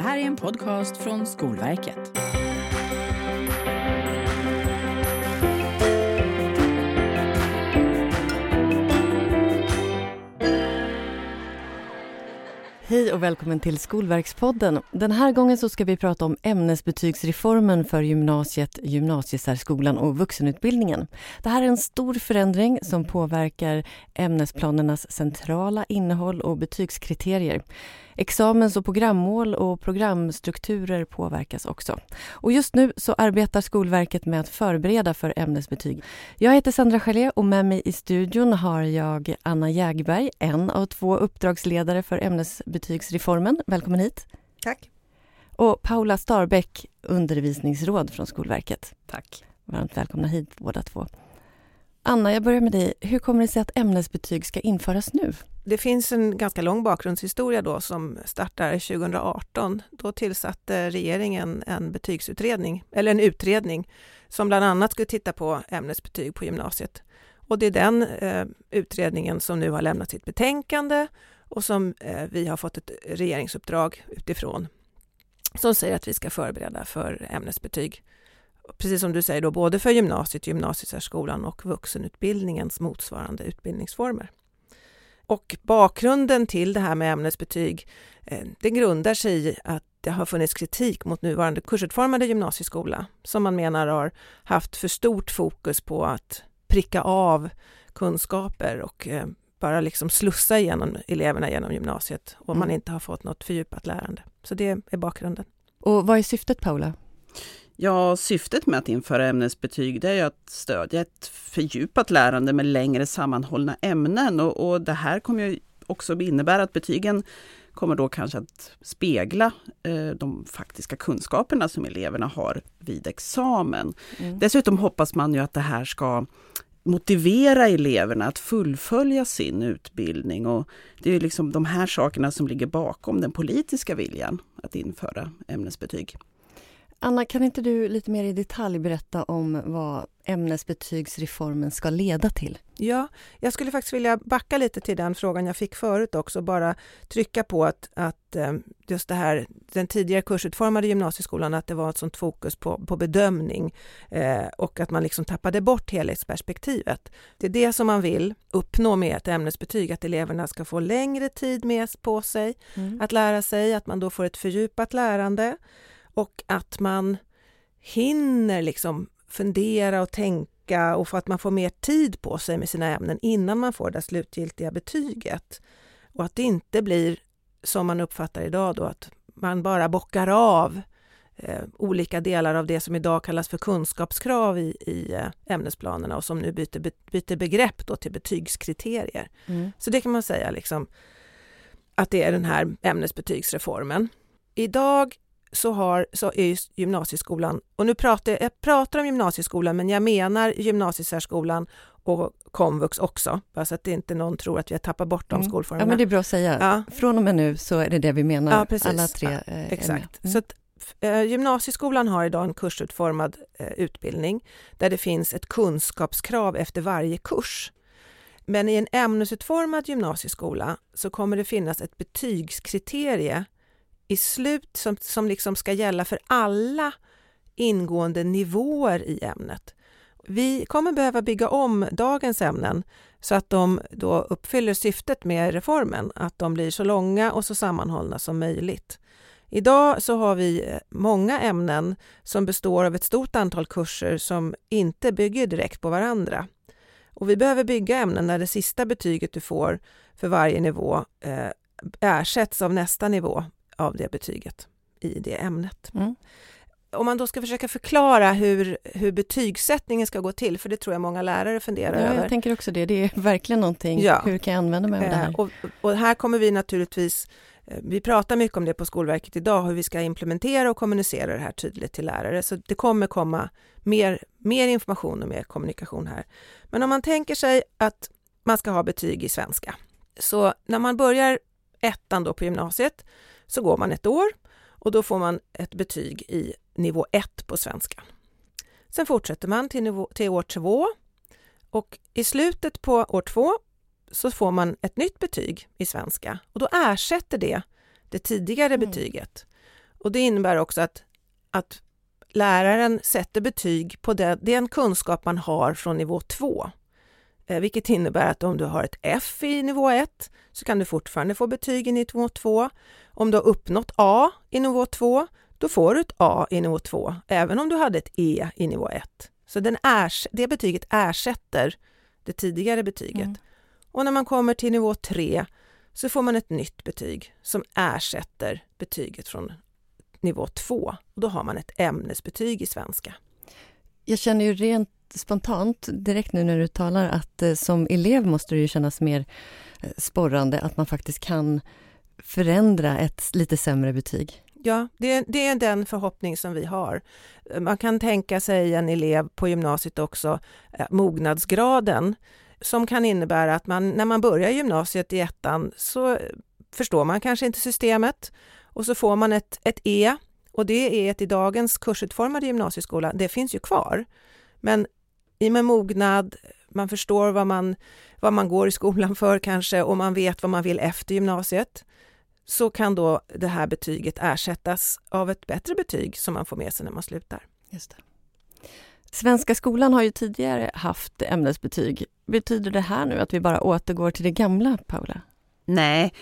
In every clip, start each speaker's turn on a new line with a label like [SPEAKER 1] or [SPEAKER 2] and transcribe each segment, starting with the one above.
[SPEAKER 1] Det här är en podcast från Skolverket.
[SPEAKER 2] Hej och välkommen till Skolverkspodden. Den här gången så ska vi prata om ämnesbetygsreformen för gymnasiet, gymnasiesärskolan och vuxenutbildningen. Det här är en stor förändring som påverkar ämnesplanernas centrala innehåll och betygskriterier. Examens och programmål och programstrukturer påverkas också. Och just nu så arbetar Skolverket med att förbereda för ämnesbetyg. Jag heter Sandra Gelé och med mig i studion har jag Anna Jägberg, en av två uppdragsledare för ämnesbetygsreformen. Välkommen hit.
[SPEAKER 3] Tack.
[SPEAKER 2] Och Paula Starbäck, undervisningsråd från Skolverket.
[SPEAKER 3] Tack.
[SPEAKER 2] Varmt välkomna hit båda två. Anna, jag börjar med dig. Hur kommer det sig att ämnesbetyg ska införas nu?
[SPEAKER 3] Det finns en ganska lång bakgrundshistoria då som startar 2018. Då tillsatte regeringen en betygsutredning, eller en utredning, som bland annat skulle titta på ämnesbetyg på gymnasiet. Och det är den eh, utredningen som nu har lämnat sitt betänkande och som eh, vi har fått ett regeringsuppdrag utifrån som säger att vi ska förbereda för ämnesbetyg. Precis som du säger då, både för gymnasiet, gymnasiesärskolan och vuxenutbildningens motsvarande utbildningsformer. Och bakgrunden till det här med ämnesbetyg, eh, det grundar sig i att det har funnits kritik mot nuvarande kursutformade gymnasieskola som man menar har haft för stort fokus på att pricka av kunskaper och eh, bara liksom slussa igenom eleverna genom gymnasiet och man mm. inte har fått något fördjupat lärande. Så det är bakgrunden.
[SPEAKER 2] Och vad är syftet Paula?
[SPEAKER 4] Ja, syftet med att införa ämnesbetyg det är att stödja ett fördjupat lärande med längre sammanhållna ämnen och, och det här kommer ju också innebära att betygen kommer då kanske att spegla eh, de faktiska kunskaperna som eleverna har vid examen. Mm. Dessutom hoppas man ju att det här ska motivera eleverna att fullfölja sin utbildning och det är liksom de här sakerna som ligger bakom den politiska viljan att införa ämnesbetyg.
[SPEAKER 2] Anna, kan inte du lite mer i detalj berätta om vad ämnesbetygsreformen ska leda till?
[SPEAKER 3] Ja, jag skulle faktiskt vilja backa lite till den frågan jag fick förut också, bara trycka på att, att eh, just det här, den tidigare kursutformade gymnasieskolan, att det var ett sånt fokus på, på bedömning eh, och att man liksom tappade bort helhetsperspektivet. Det är det som man vill uppnå med ett ämnesbetyg, att eleverna ska få längre tid med på sig mm. att lära sig, att man då får ett fördjupat lärande och att man hinner liksom fundera och tänka och för att man får mer tid på sig med sina ämnen innan man får det slutgiltiga betyget. Och att det inte blir som man uppfattar idag då, att man bara bockar av eh, olika delar av det som idag kallas för kunskapskrav i, i eh, ämnesplanerna och som nu byter, byter begrepp då till betygskriterier. Mm. Så det kan man säga liksom att det är den här ämnesbetygsreformen. Idag så, har, så är gymnasieskolan, och nu pratar jag, pratar om gymnasieskolan men jag menar gymnasiesärskolan och komvux också, bara så att inte någon tror att vi har tappat bort de mm. skolformerna.
[SPEAKER 2] Ja, men det är bra att säga. Ja. Från och med nu så är det det vi menar, ja, precis. alla tre.
[SPEAKER 3] Ja, eh, exakt. Mm. Så att, eh, gymnasieskolan har idag en kursutformad eh, utbildning där det finns ett kunskapskrav efter varje kurs. Men i en ämnesutformad gymnasieskola så kommer det finnas ett betygskriterie i slut som, som liksom ska gälla för alla ingående nivåer i ämnet. Vi kommer behöva bygga om dagens ämnen så att de då uppfyller syftet med reformen, att de blir så långa och så sammanhållna som möjligt. Idag så har vi eh, många ämnen som består av ett stort antal kurser som inte bygger direkt på varandra. Och vi behöver bygga ämnen där det sista betyget du får för varje nivå eh, ersätts av nästa nivå av det betyget i det ämnet. Mm. Om man då ska försöka förklara hur, hur betygssättningen ska gå till, för det tror jag många lärare funderar
[SPEAKER 2] ja,
[SPEAKER 3] över.
[SPEAKER 2] Jag tänker också det, det är verkligen någonting, ja. hur kan jag använda mig av det här? Eh,
[SPEAKER 3] och, och här kommer vi naturligtvis eh, vi pratar mycket om det på Skolverket idag, hur vi ska implementera och kommunicera det här tydligt till lärare, så det kommer komma mer, mer information och mer kommunikation här. Men om man tänker sig att man ska ha betyg i svenska, så när man börjar ettan då på gymnasiet så går man ett år och då får man ett betyg i nivå 1 på svenska. Sen fortsätter man till, nivå, till år 2 och i slutet på år 2 så får man ett nytt betyg i svenska och då ersätter det det tidigare mm. betyget. Och det innebär också att, att läraren sätter betyg på den, den kunskap man har från nivå 2. Eh, vilket innebär att om du har ett F i nivå 1 så kan du fortfarande få betyg i nivå 2. Om du har uppnått A i nivå 2, då får du ett A i nivå 2, även om du hade ett E i nivå 1. Så den ers det betyget ersätter det tidigare betyget. Mm. Och när man kommer till nivå 3 så får man ett nytt betyg som ersätter betyget från nivå 2. Och då har man ett ämnesbetyg i svenska.
[SPEAKER 2] Jag känner ju rent spontant direkt nu när du talar att eh, som elev måste det ju kännas mer eh, sporrande att man faktiskt kan förändra ett lite sämre betyg.
[SPEAKER 3] Ja, det, det, är den förhoppning som vi har. Man kan tänka sig en elev på gymnasiet också, eh, mognadsgraden, som kan innebära att man när man börjar gymnasiet i ettan så förstår man kanske inte systemet och så får man ett, ett E och det är ett i dagens kursutformade gymnasieskola, det finns ju kvar. Men i och med mognad, man förstår vad man, vad man går i skolan för kanske och man vet vad man vill efter gymnasiet så kan då det här betyget ersättas av ett bättre betyg som man får med sig när man slutar.
[SPEAKER 2] Just det. Svenska skolan har ju tidigare haft ämnesbetyg. Betyder det här nu att vi bara återgår till det gamla, Paula?
[SPEAKER 4] Nej,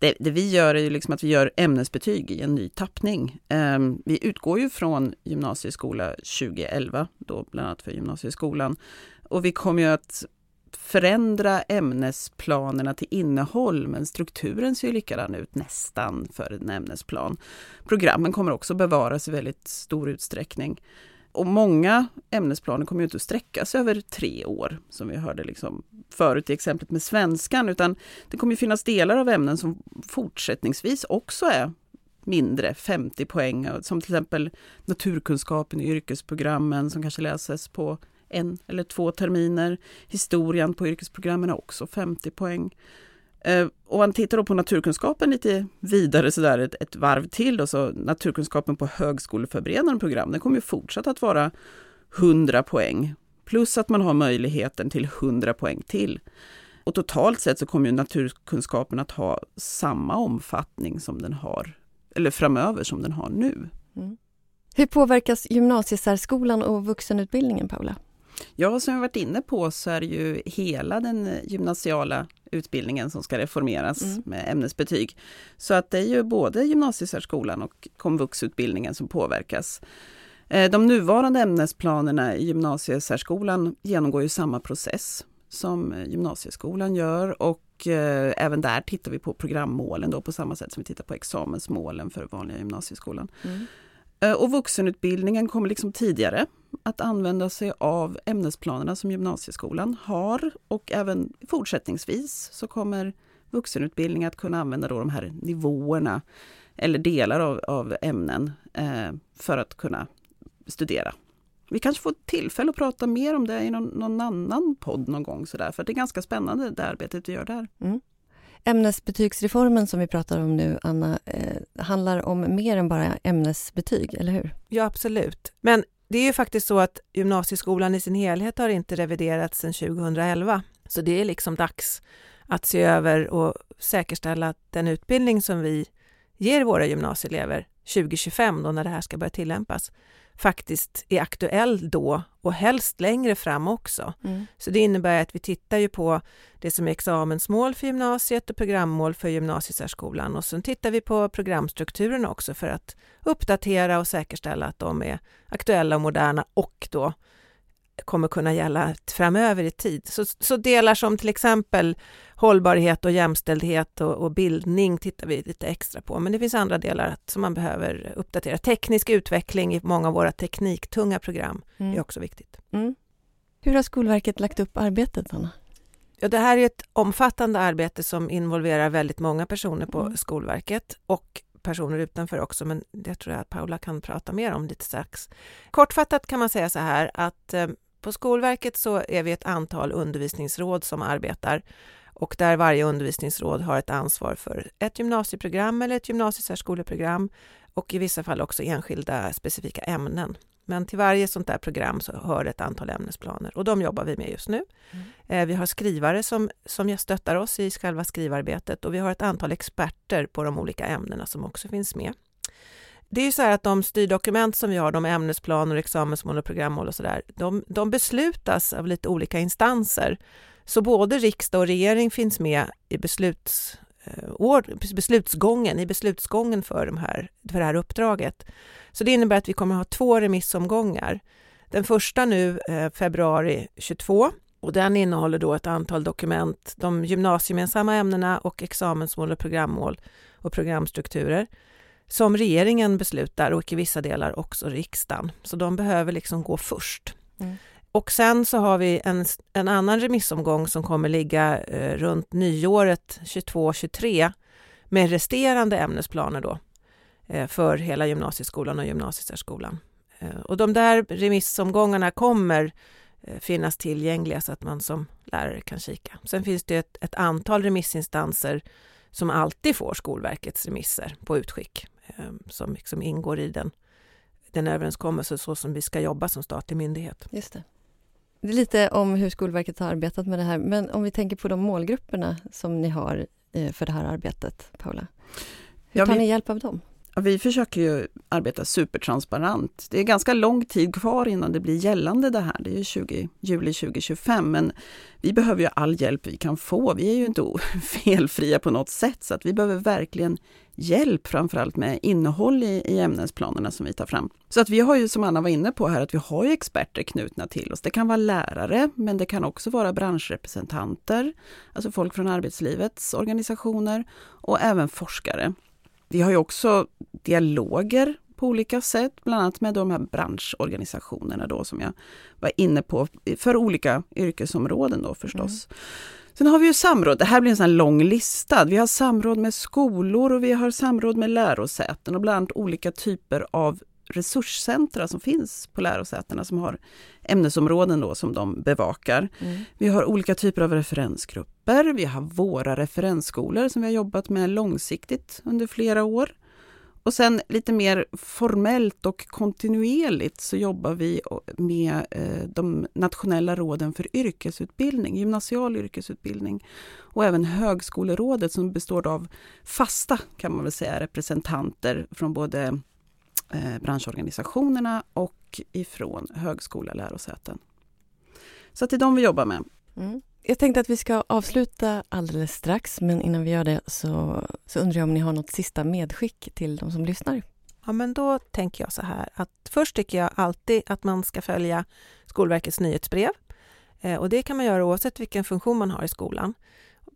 [SPEAKER 4] det, det, vi gör är ju liksom att vi gör ämnesbetyg i en ny tappning. Um, vi utgår ju från gymnasieskola 2011, då bland annat för gymnasieskolan. Och vi kommer ju att förändra ämnesplanerna till innehåll, men strukturen ser ju likadan ut nästan för en ämnesplan. Programmen kommer också bevaras i väldigt stor utsträckning. Och många ämnesplaner kommer ju inte att sträckas över tre år, som vi hörde liksom förut i exemplet med svenskan, utan det kommer att finnas delar av ämnen som fortsättningsvis också är mindre, 50 poäng, som till exempel naturkunskapen i yrkesprogrammen som kanske läses på en eller två terminer. Historien på yrkesprogrammen är också 50 poäng. Eh, och man tittar då på naturkunskapen lite vidare sådär ett, ett varv till, och så naturkunskapen på högskoleförberedande program, den kommer ju fortsätta att vara 100 poäng. Plus att man har möjligheten till 100 poäng till. Och totalt sett så kommer ju naturkunskapen att ha samma omfattning som den har, eller framöver som den har nu. Mm.
[SPEAKER 2] Hur påverkas gymnasiesärskolan och vuxenutbildningen, Paula?
[SPEAKER 4] Ja, som jag varit inne på så är det ju hela den gymnasiala utbildningen som ska reformeras mm. med ämnesbetyg. Så att det är ju både gymnasiesärskolan och komvuxutbildningen som påverkas. Eh, de nuvarande ämnesplanerna i gymnasiesärskolan genomgår ju samma process som gymnasieskolan gör och eh, även där tittar vi på programmålen då på samma sätt som vi tittar på examensmålen för vanliga gymnasieskolan. Mm. Eh, och vuxenutbildningen kommer liksom tidigare att använda sig av ämnesplanerna som gymnasieskolan har och även fortsättningsvis så kommer vuxenutbildning att kunna använda då de här nivåerna eller delar av, av ämnen eh, för att kunna studera. Vi kanske får tillfälle att prata mer om det i någon, någon annan podd någon gång sådär, för det är ganska spännande det arbetet vi gör där. Mm.
[SPEAKER 2] Ämnesbetygsreformen som vi pratar om nu, Anna, eh, handlar om mer än bara ämnesbetyg, eller hur?
[SPEAKER 3] Ja, absolut. Men det är ju faktiskt så att gymnasieskolan i sin helhet har inte reviderats sedan 2011. Så det är liksom dags att se över och säkerställa att den utbildning som vi ger våra gymnasieelever 2025, då när det här ska börja tillämpas, faktiskt är aktuell då och helst längre fram också. Mm. Så det innebär att vi tittar ju på det som är examensmål för gymnasiet och programmål för gymnasiesärskolan och sen tittar vi på programstrukturen också för att uppdatera och säkerställa att de är aktuella och moderna och då kommer kunna gälla framöver i tid. Så, så delar som till exempel hållbarhet och jämställdhet och, och, bildning tittar vi lite extra på, men det finns andra delar som man behöver uppdatera. Teknisk utveckling i många av våra tekniktunga program mm. är också viktigt. Mm.
[SPEAKER 2] Hur har Skolverket lagt upp arbetet, Anna?
[SPEAKER 3] Ja, det här är ett omfattande arbete som involverar väldigt många personer på mm. Skolverket och personer utanför också, men det tror jag att Paula kan prata mer om lite strax. Kortfattat kan man säga så här att eh, på Skolverket så är vi ett antal undervisningsråd som arbetar och där varje undervisningsråd har ett ansvar för ett gymnasieprogram eller ett gymnasiesärskoleprogram och i vissa fall också enskilda specifika ämnen. Men till varje sånt där program så hör ett antal ämnesplaner och de jobbar vi med just nu. Mm. Eh, vi har skrivare som, som stöttar oss i själva skrivarbetet och vi har ett antal experter på de olika ämnena som också finns med. Det är ju så här att de styrdokument som vi har, de ämnesplaner, examensmål och programmål och sådär, de, de beslutas av lite olika instanser. Så både riksdag och regering finns med i besluts, eh, år, beslutsgången, i beslutsgången för, de här, för det här uppdraget. Så det innebär att vi kommer att ha två remissomgångar. Den första nu eh, februari 22 och den innehåller då ett antal dokument, de gymnasiegemensamma ämnena och examensmål och programmål och programstrukturer som regeringen beslutar och i vissa delar också riksdagen. Så de behöver liksom gå först. Mm. Och sen så har vi en, en annan remissomgång som kommer ligga eh, runt nyåret 22-23 med resterande ämnesplaner då eh, för hela gymnasieskolan och gymnasiesärskolan. Eh, och de där remissomgångarna kommer eh, finnas tillgängliga så att man som lärare kan kika. Sen finns det ett, ett antal remissinstanser som alltid får Skolverkets remisser på utskick som liksom ingår i den, den överenskommelse så som vi ska jobba som statlig myndighet.
[SPEAKER 2] Just det. Det är lite om hur Skolverket har arbetat med det här, men om vi tänker på de målgrupperna som ni har för det här arbetet, Paula. Hur tar ja, vi, ni hjälp av dem?
[SPEAKER 4] Vi försöker ju arbeta supertransparent. Det är ganska lång tid kvar innan det blir gällande det här. Det är 20, juli 2025, men vi behöver ju all hjälp vi kan få. Vi är ju inte felfria på något sätt, så att vi behöver verkligen hjälp, framförallt med innehåll i, i ämnesplanerna som vi tar fram. Så att vi har ju, som Anna var inne på här, att vi har ju experter knutna till oss. Det kan vara lärare, men det kan också vara branschrepresentanter, alltså folk från arbetslivets organisationer och även forskare. Vi har ju också dialoger på olika sätt, bland annat med de här branschorganisationerna då som jag var inne på, för olika yrkesområden då förstås. Mm. Sen har vi ju samråd, det här blir en sån lång lista. Vi har samråd med skolor och vi har samråd med lärosäten och bland annat olika typer av resurscentra som finns på lärosätena som har ämnesområden då som de bevakar. Mm. Vi har olika typer av referensgrupper. Vi har våra referensskolor som vi har jobbat med långsiktigt under flera år. Och sen lite mer formellt och kontinuerligt så jobbar vi med eh, de nationella råden för yrkesutbildning, gymnasial yrkesutbildning och även Högskolerådet som består av fasta, kan man väl säga, representanter från både branschorganisationerna och ifrån högskola lärosäten. Så det är de vi jobbar med.
[SPEAKER 2] Mm. Jag tänkte att vi ska avsluta alldeles strax, men innan vi gör det så, så undrar jag om ni har något sista medskick till de som lyssnar?
[SPEAKER 3] Ja, men då tänker jag så här att först tycker jag alltid att man ska följa Skolverkets nyhetsbrev. Eh, och det kan man göra oavsett vilken funktion man har i skolan.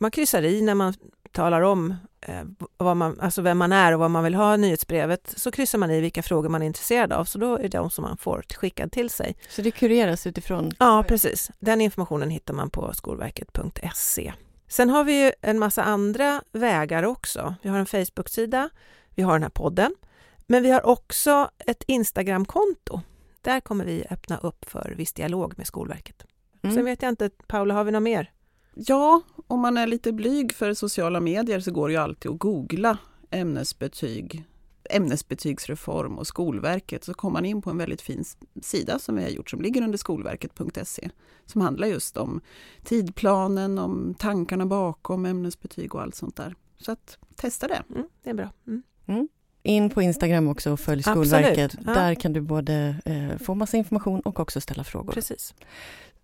[SPEAKER 3] Man kryssar i när man talar om eh, vad man, alltså vem man är och vad man vill ha i nyhetsbrevet, så kryssar man i vilka frågor man är intresserad av, så då är det de som man får skickad till sig.
[SPEAKER 2] Så det kureras utifrån?
[SPEAKER 3] Ja, precis. Den informationen hittar man på skolverket.se. Sen har vi ju en massa andra vägar också. Vi har en Facebook-sida, vi har den här podden, men vi har också ett Instagram-konto. Där kommer vi öppna upp för viss dialog med Skolverket. Mm. Sen vet jag inte, Paula, har vi något mer?
[SPEAKER 4] Ja, om man är lite blyg för sociala medier så går det ju alltid att googla ämnesbetyg, ämnesbetygsreform och Skolverket så kommer man in på en väldigt fin sida som vi har gjort som ligger under skolverket.se som handlar just om tidplanen, om tankarna bakom ämnesbetyg och allt sånt där. Så att testa det.
[SPEAKER 3] Mm, det är bra. Mm.
[SPEAKER 2] Mm. In på Instagram också och följ Skolverket. Ja. Där kan du både eh, få massa information och också ställa frågor.
[SPEAKER 3] Precis.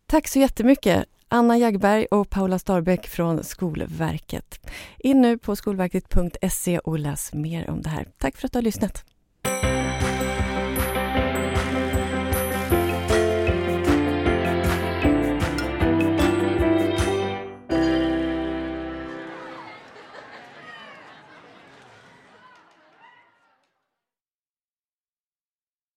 [SPEAKER 2] Tack så jättemycket Anna Jagberg och Paula Starbäck från Skolverket. In nu på skolverket.se och läs mer om det här. Tack för att du har lyssnat.